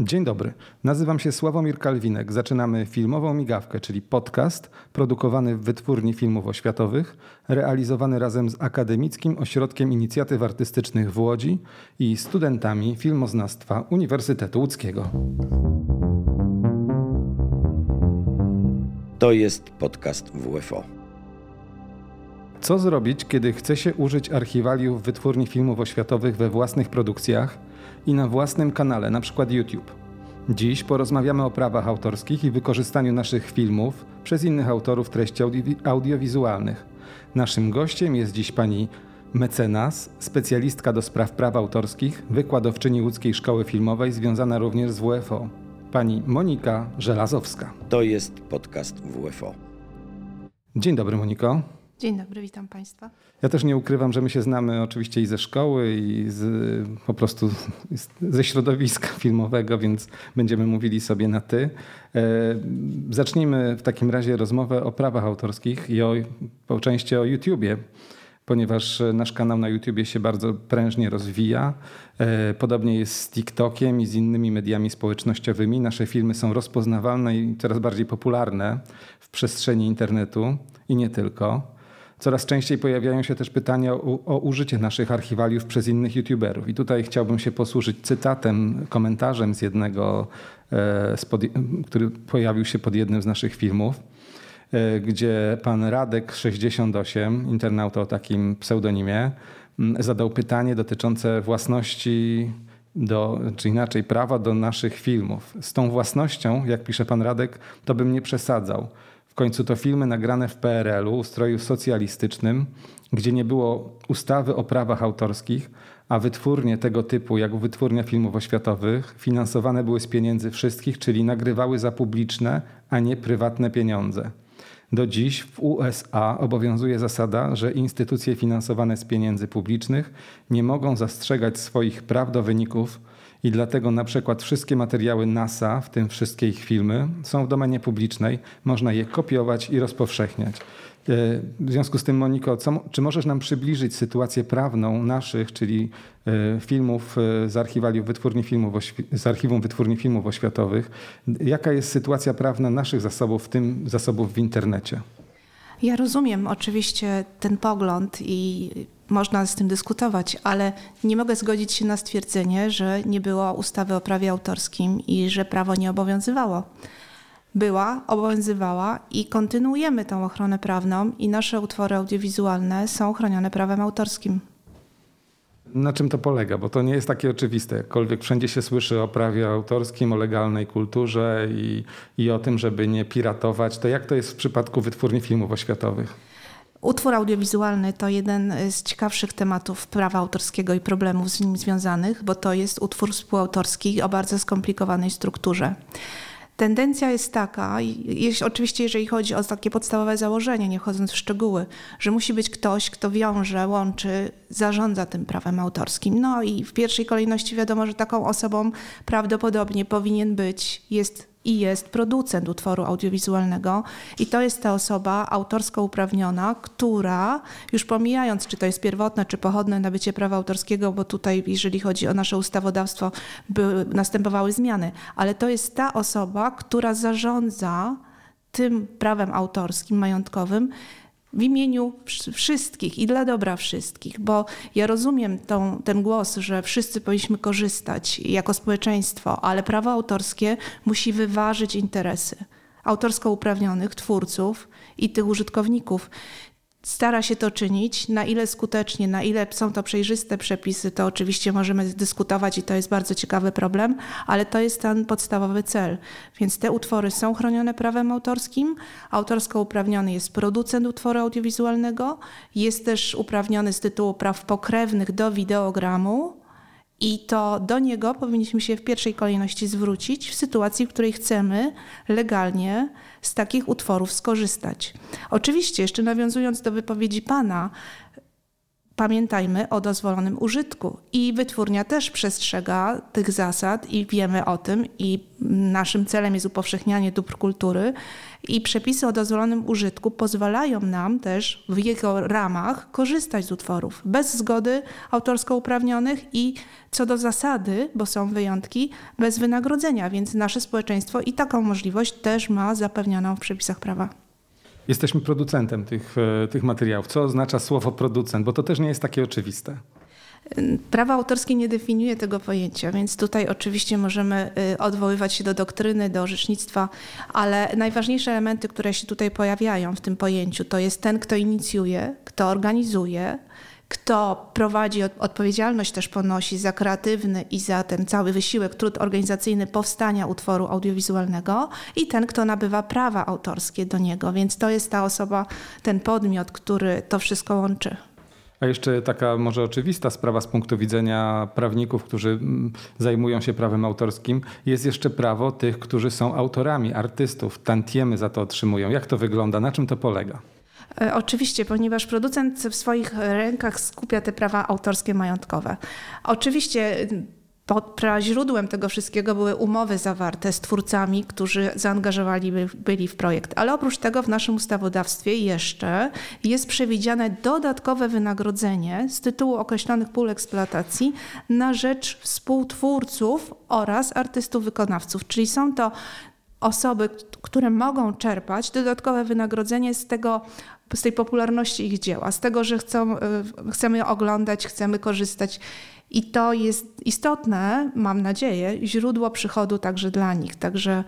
Dzień dobry, nazywam się Sławomir Kalwinek. Zaczynamy filmową migawkę, czyli podcast produkowany w Wytwórni Filmów Oświatowych, realizowany razem z Akademickim Ośrodkiem Inicjatyw Artystycznych w Łodzi i studentami filmoznawstwa Uniwersytetu Łódzkiego. To jest podcast WFO. Co zrobić, kiedy chce się użyć archiwaliów Wytwórni Filmów Oświatowych we własnych produkcjach i na własnym kanale, np. YouTube? Dziś porozmawiamy o prawach autorskich i wykorzystaniu naszych filmów przez innych autorów treści audiowizualnych. Naszym gościem jest dziś pani mecenas, specjalistka do spraw praw autorskich, wykładowczyni Łódzkiej Szkoły Filmowej, związana również z WFO, pani Monika Żelazowska. To jest podcast WFO. Dzień dobry, Moniko. Dzień dobry, witam Państwa. Ja też nie ukrywam, że my się znamy oczywiście i ze szkoły, i z, po prostu ze środowiska filmowego, więc będziemy mówili sobie na ty. E, zacznijmy w takim razie rozmowę o prawach autorskich i o, po części o YouTubie ponieważ nasz kanał na YouTubie się bardzo prężnie rozwija. E, podobnie jest z TikTokiem i z innymi mediami społecznościowymi. Nasze filmy są rozpoznawalne i coraz bardziej popularne w przestrzeni internetu i nie tylko. Coraz częściej pojawiają się też pytania o, o, użycie naszych archiwaliów przez innych youtuberów. I tutaj chciałbym się posłużyć cytatem, komentarzem z jednego, e, spod, który pojawił się pod jednym z naszych filmów, e, gdzie pan Radek68, internauta o takim pseudonimie, zadał pytanie dotyczące własności do, czy inaczej prawa do naszych filmów. Z tą własnością, jak pisze pan Radek, to bym nie przesadzał końcu to filmy nagrane w PRL-u, ustroju socjalistycznym, gdzie nie było ustawy o prawach autorskich, a wytwórnie tego typu, jak wytwórnia filmów oświatowych, finansowane były z pieniędzy wszystkich, czyli nagrywały za publiczne, a nie prywatne pieniądze. Do dziś w USA obowiązuje zasada, że instytucje finansowane z pieniędzy publicznych nie mogą zastrzegać swoich praw do wyników i dlatego na przykład wszystkie materiały NASA, w tym wszystkie ich filmy, są w domenie publicznej. Można je kopiować i rozpowszechniać. E, w związku z tym, Moniko, co, czy możesz nam przybliżyć sytuację prawną naszych, czyli e, filmów e, z, wytwórni filmów, z archiwum Wytwórni Filmów Oświatowych? Jaka jest sytuacja prawna naszych zasobów, w tym zasobów w internecie? Ja rozumiem oczywiście ten pogląd i można z tym dyskutować, ale nie mogę zgodzić się na stwierdzenie, że nie było ustawy o prawie autorskim i że prawo nie obowiązywało. Była, obowiązywała i kontynuujemy tą ochronę prawną i nasze utwory audiowizualne są chronione prawem autorskim. Na czym to polega? Bo to nie jest takie oczywiste. Jakkolwiek wszędzie się słyszy o prawie autorskim, o legalnej kulturze i, i o tym, żeby nie piratować, to jak to jest w przypadku wytwórni filmów oświatowych? Utwór audiowizualny to jeden z ciekawszych tematów prawa autorskiego i problemów z nim związanych, bo to jest utwór współautorski o bardzo skomplikowanej strukturze. Tendencja jest taka, jeśli, oczywiście jeżeli chodzi o takie podstawowe założenie, nie wchodząc w szczegóły, że musi być ktoś, kto wiąże, łączy, zarządza tym prawem autorskim. No i w pierwszej kolejności wiadomo, że taką osobą prawdopodobnie powinien być, jest i jest producent utworu audiowizualnego. I to jest ta osoba autorsko uprawniona, która już pomijając, czy to jest pierwotne, czy pochodne nabycie prawa autorskiego, bo tutaj jeżeli chodzi o nasze ustawodawstwo, były, następowały zmiany, ale to jest ta osoba, która zarządza tym prawem autorskim, majątkowym, w imieniu wszystkich i dla dobra wszystkich, bo ja rozumiem tą, ten głos, że wszyscy powinniśmy korzystać jako społeczeństwo, ale prawo autorskie musi wyważyć interesy autorsko uprawnionych twórców i tych użytkowników stara się to czynić. Na ile skutecznie, na ile są to przejrzyste przepisy, to oczywiście możemy dyskutować i to jest bardzo ciekawy problem, ale to jest ten podstawowy cel. Więc te utwory są chronione prawem autorskim. Autorsko uprawniony jest producent utworu audiowizualnego, jest też uprawniony z tytułu praw pokrewnych do wideogramu i to do niego powinniśmy się w pierwszej kolejności zwrócić w sytuacji, w której chcemy legalnie z takich utworów skorzystać. Oczywiście, jeszcze nawiązując do wypowiedzi Pana, pamiętajmy o dozwolonym użytku. I wytwórnia też przestrzega tych zasad i wiemy o tym i naszym celem jest upowszechnianie dóbr kultury i przepisy o dozwolonym użytku pozwalają nam też w jego ramach korzystać z utworów bez zgody autorsko uprawnionych i co do zasady, bo są wyjątki, bez wynagrodzenia, więc nasze społeczeństwo i taką możliwość też ma zapewnioną w przepisach prawa. Jesteśmy producentem tych, e, tych materiałów. Co oznacza słowo producent? Bo to też nie jest takie oczywiste. Prawo autorskie nie definiuje tego pojęcia, więc tutaj oczywiście możemy y, odwoływać się do doktryny, do orzecznictwa, ale najważniejsze elementy, które się tutaj pojawiają w tym pojęciu, to jest ten, kto inicjuje, kto organizuje, kto prowadzi, odpowiedzialność też ponosi za kreatywny i za ten cały wysiłek, trud organizacyjny powstania utworu audiowizualnego i ten, kto nabywa prawa autorskie do niego. Więc to jest ta osoba, ten podmiot, który to wszystko łączy. A jeszcze taka może oczywista sprawa z punktu widzenia prawników, którzy mm, zajmują się prawem autorskim, jest jeszcze prawo tych, którzy są autorami, artystów, tantiemy za to otrzymują. Jak to wygląda? Na czym to polega? E, oczywiście, ponieważ producent w swoich rękach skupia te prawa autorskie majątkowe. Oczywiście pod źródłem tego wszystkiego były umowy zawarte z twórcami, którzy zaangażowali byli w projekt. Ale oprócz tego w naszym ustawodawstwie jeszcze jest przewidziane dodatkowe wynagrodzenie z tytułu określonych pól eksploatacji na rzecz współtwórców oraz artystów wykonawców. Czyli są to osoby, które mogą czerpać dodatkowe wynagrodzenie z tego z tej popularności ich dzieła, z tego, że chcą, y, chcemy oglądać, chcemy korzystać i to jest istotne, mam nadzieję, źródło przychodu także dla nich. Także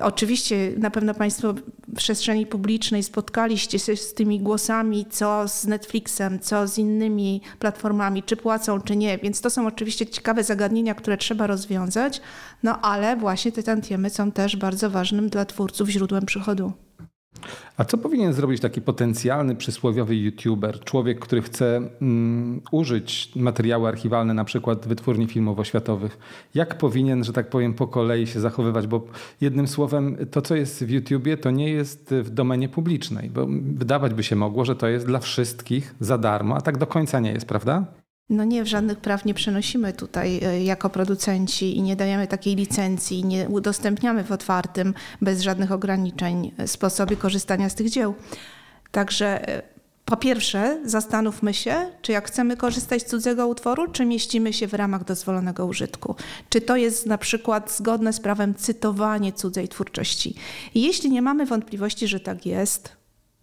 oczywiście na pewno Państwo w przestrzeni publicznej spotkaliście się z tymi głosami, co z Netflixem, co z innymi platformami, czy płacą, czy nie. Więc to są oczywiście ciekawe zagadnienia, które trzeba rozwiązać, no ale właśnie te tantiemy są też bardzo ważnym dla twórców źródłem przychodu. A co powinien zrobić taki potencjalny przysłowiowy YouTuber, człowiek, który chce mm, użyć materiały archiwalne, na przykład wytwórni filmowo-światowych? Jak powinien, że tak powiem, po kolei się zachowywać? Bo jednym słowem, to co jest w YouTubie, to nie jest w domenie publicznej, bo wydawać by się mogło, że to jest dla wszystkich za darmo, a tak do końca nie jest, prawda? No nie, żadnych praw nie przenosimy tutaj e, jako producenci i nie dajemy takiej licencji, nie udostępniamy w otwartym, bez żadnych ograniczeń e, sposobie korzystania z tych dzieł. Także e, po pierwsze, zastanówmy się, czy jak chcemy korzystać z cudzego utworu, czy mieścimy się w ramach dozwolonego użytku. Czy to jest na przykład zgodne z prawem cytowanie cudzej twórczości. Jeśli nie mamy wątpliwości, że tak jest,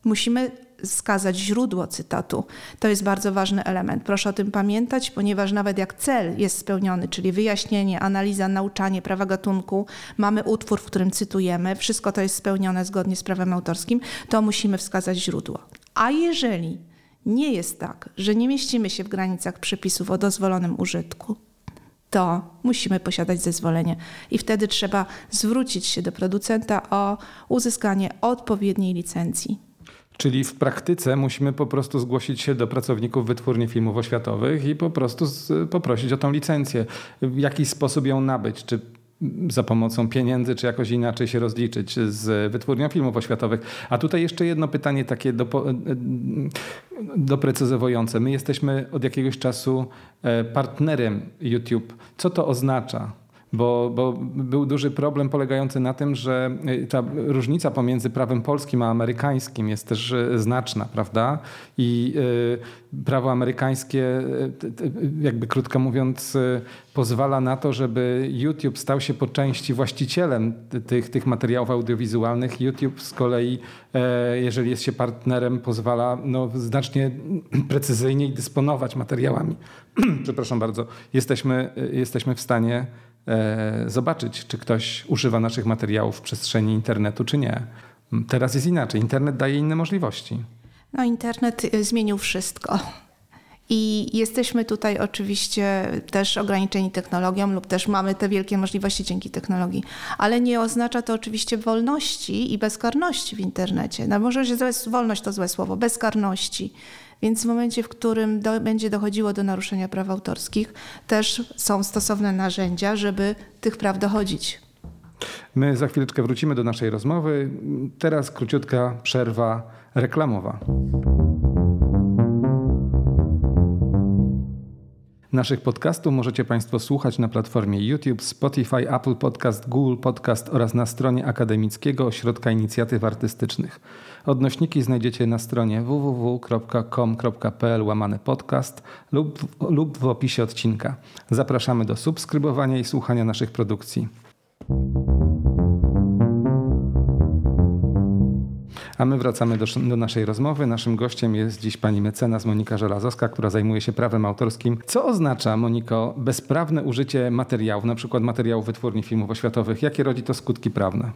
musimy wskazać źródło cytatu. To jest bardzo ważny element. Proszę o tym pamiętać, ponieważ nawet jak cel jest spełniony, czyli wyjaśnienie, analiza, nauczanie prawa gatunku, mamy utwór, w którym cytujemy, wszystko to jest spełnione zgodnie z prawem autorskim, to musimy wskazać źródło. A jeżeli nie jest tak, że nie mieścimy się w granicach przepisów o dozwolonym użytku, to musimy posiadać zezwolenie i wtedy trzeba zwrócić się do producenta o uzyskanie odpowiedniej licencji. Czyli w praktyce musimy po prostu zgłosić się do pracowników wytwórni filmów oświatowych i po prostu z, poprosić o tą licencję. W jaki sposób ją nabyć? Czy za pomocą pieniędzy, czy jakoś inaczej się rozliczyć z wytwórnią filmów oświatowych. A tutaj jeszcze jedno pytanie takie do, doprecyzowujące. My jesteśmy od jakiegoś czasu e, partnerem YouTube. Co to oznacza? Bo, bo był duży problem polegający na tym, że y, ta różnica pomiędzy prawem polskim a amerykańskim jest też y, znaczna, prawda? I y, prawo amerykańskie, jakby krótko mówiąc, pozwala na to, żeby YouTube stał się po części właścicielem tych, tych materiałów audiowizualnych. YouTube z kolei, e, jeżeli jest się partnerem, pozwala no, znacznie precyzyjniej dysponować materiałami. Przepraszam bardzo. Jesteśmy, jesteśmy w stanie zobaczyć, czy ktoś używa naszych materiałów w przestrzeni internetu, czy nie. Teraz jest inaczej. Internet daje inne możliwości. No, internet y, zmienił wszystko. I jesteśmy tutaj oczywiście też ograniczeni technologią, lub też mamy te wielkie możliwości dzięki technologii, ale nie oznacza to oczywiście wolności i bezkarności w internecie. No może, że wolność to złe słowo, bezkarności. Więc w momencie, w którym do, będzie dochodziło do naruszenia praw autorskich, też są stosowne narzędzia, żeby tych praw dochodzić. My za chwileczkę wrócimy do naszej rozmowy. Teraz króciutka przerwa reklamowa. Naszych podcastów możecie Państwo słuchać na platformie YouTube, Spotify, Apple Podcast, Google Podcast oraz na stronie Akademickiego Ośrodka Inicjatyw Artystycznych. Odnośniki znajdziecie na stronie www.com.pl łamany podcast lub, lub w opisie odcinka. Zapraszamy do subskrybowania i słuchania naszych produkcji. A my wracamy do, do, naszej rozmowy. Naszym gościem jest dziś pani mecenas Monika Żelazowska, która zajmuje się prawem autorskim. Co oznacza, Moniko, bezprawne użycie materiałów, na przykład materiałów wytwórni filmów oświatowych? Jakie rodzi to skutki prawne?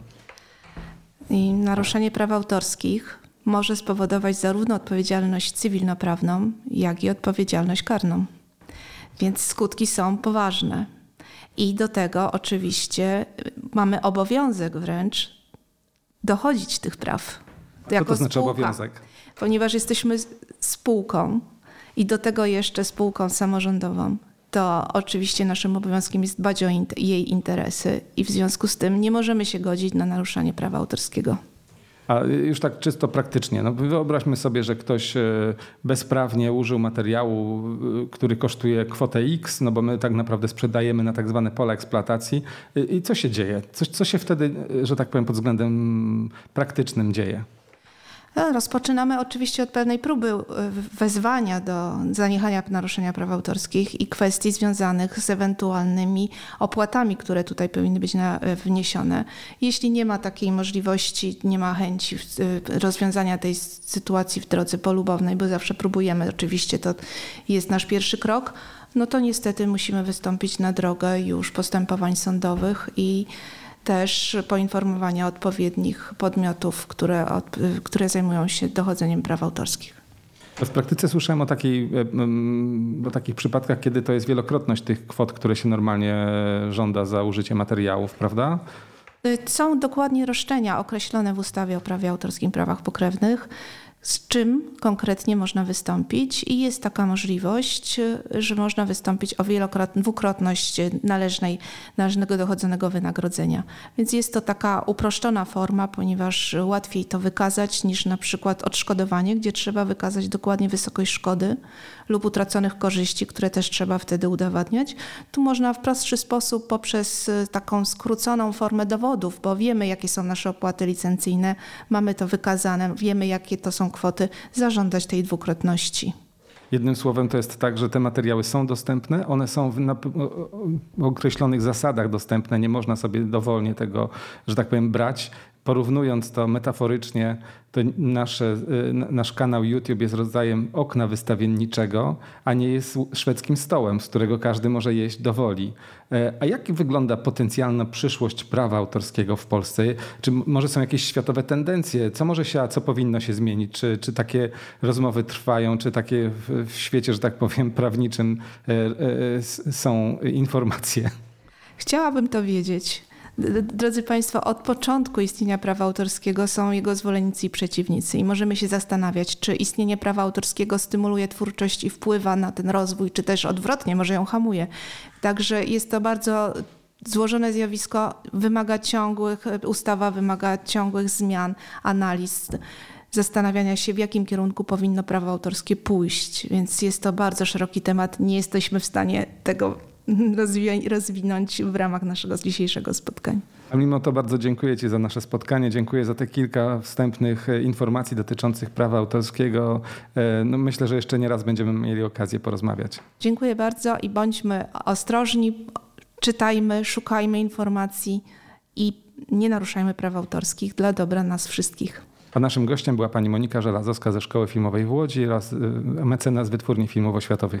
I naruszenie praw autorskich może spowodować zarówno odpowiedzialność cywilnoprawną, jak i odpowiedzialność karną. Więc skutki są poważne. I do tego oczywiście mamy obowiązek wręcz dochodzić tych praw. Co to znaczy spółka, obowiązek? Ponieważ jesteśmy spółką i do tego jeszcze spółką samorządową, to oczywiście naszym obowiązkiem jest dbać o jej interesy i w związku z tym nie możemy się godzić na naruszanie prawa autorskiego. A już tak czysto praktycznie, no wyobraźmy sobie, że ktoś e, bezprawnie użył materiału, e, który kosztuje kwotę X, no bo my tak naprawdę sprzedajemy na tak zwane pola eksploatacji. I co się dzieje? Co, co się wtedy, e, że tak powiem, pod względem praktycznym dzieje? No, rozpoczynamy oczywiście od pewnej próby e, wezwania do zaniechania naruszenia praw autorskich i kwestii związanych z ewentualnymi opłatami, które tutaj powinny być na, e, wniesione. Jeśli nie ma takiej możliwości, nie ma chęci e, rozwiązania tej sytuacji w drodze polubownej, bo zawsze próbujemy, oczywiście to jest nasz pierwszy krok, no to niestety musimy wystąpić na drogę już postępowań sądowych i też poinformowania odpowiednich podmiotów, które, które zajmują się dochodzeniem praw autorskich. W praktyce słyszałem o, takiej, o takich przypadkach, kiedy to jest wielokrotność tych kwot, które się normalnie żąda za użycie materiałów, prawda? Są dokładnie roszczenia określone w ustawie o prawie autorskim prawach pokrewnych z czym konkretnie można wystąpić i jest taka możliwość, że można wystąpić o wielokrotność, dwukrotność należnej, należnego dochodzonego wynagrodzenia. Więc jest to taka uproszczona forma, ponieważ łatwiej to wykazać niż na przykład odszkodowanie, gdzie trzeba wykazać dokładnie wysokość szkody lub utraconych korzyści, które też trzeba wtedy udowadniać. Tu można w prostszy sposób poprzez taką skróconą formę dowodów, bo wiemy jakie są nasze opłaty licencyjne, mamy to wykazane, wiemy jakie to są kwoty, zażądać tej dwukrotności. Jednym słowem to jest tak, że te materiały są dostępne, one są w, na, określonych zasadach dostępne, nie można sobie dowolnie tego, że tak powiem, brać. Porównując to metaforycznie, to nasze, y, nasz kanał YouTube jest rodzajem okna wystawienniczego, a nie jest szwedzkim stołem, z którego każdy może jeść do woli. E, a jak wygląda potencjalna przyszłość prawa autorskiego w Polsce? Czy może są jakieś światowe tendencje? Co może się, a co powinno się zmienić? Czy, czy takie rozmowy trwają? Czy takie w, świecie, że tak powiem, prawniczym e, e, są informacje? Chciałabym to wiedzieć. Drodzy Państwo, od początku istnienia prawa autorskiego są jego zwolennicy i przeciwnicy i możemy się zastanawiać, czy istnienie prawa autorskiego stymuluje twórczość i wpływa na ten rozwój, czy też odwrotnie, może ją hamuje. Także jest to bardzo złożone zjawisko, wymaga ciągłych, ustawa wymaga ciągłych zmian, analiz zastanawiania się, w jakim kierunku powinno prawo autorskie pójść. Więc jest to bardzo szeroki temat. Nie jesteśmy w stanie tego rozwinąć w ramach naszego dzisiejszego spotkania. A mimo to bardzo dziękuję Ci za nasze spotkanie. Dziękuję za te kilka wstępnych e, informacji dotyczących prawa autorskiego. E, no myślę, że jeszcze nie raz będziemy mieli okazję porozmawiać. Dziękuję bardzo i bądźmy ostrożni, czytajmy, szukajmy informacji i nie naruszajmy praw autorskich dla dobra nas wszystkich. A naszym gościem była pani Monika Żelazowska ze Szkoły Filmowej w Łodzi oraz e, mecenas Wytwórni Filmowo-Światowych.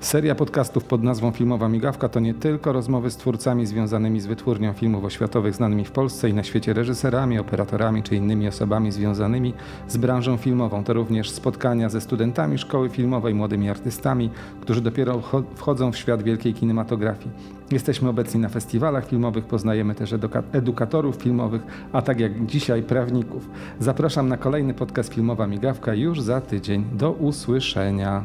Seria podcastów pod nazwą Filmowa Migawka to nie tylko rozmowy z twórcami związanymi z wytwórnią filmów oświatowych znanymi w Polsce i na świecie reżyserami, operatorami czy innymi osobami związanymi z branżą filmową. To również spotkania ze studentami szkoły filmowej, młodymi artystami, którzy dopiero wchodzą w świat wielkiej kinematografii. Jesteśmy obecni na festiwalach filmowych, poznajemy też edukatorów filmowych, a tak jak dzisiaj prawników. Zapraszam na kolejny podcast Filmowa Migawka już za tydzień. Do usłyszenia.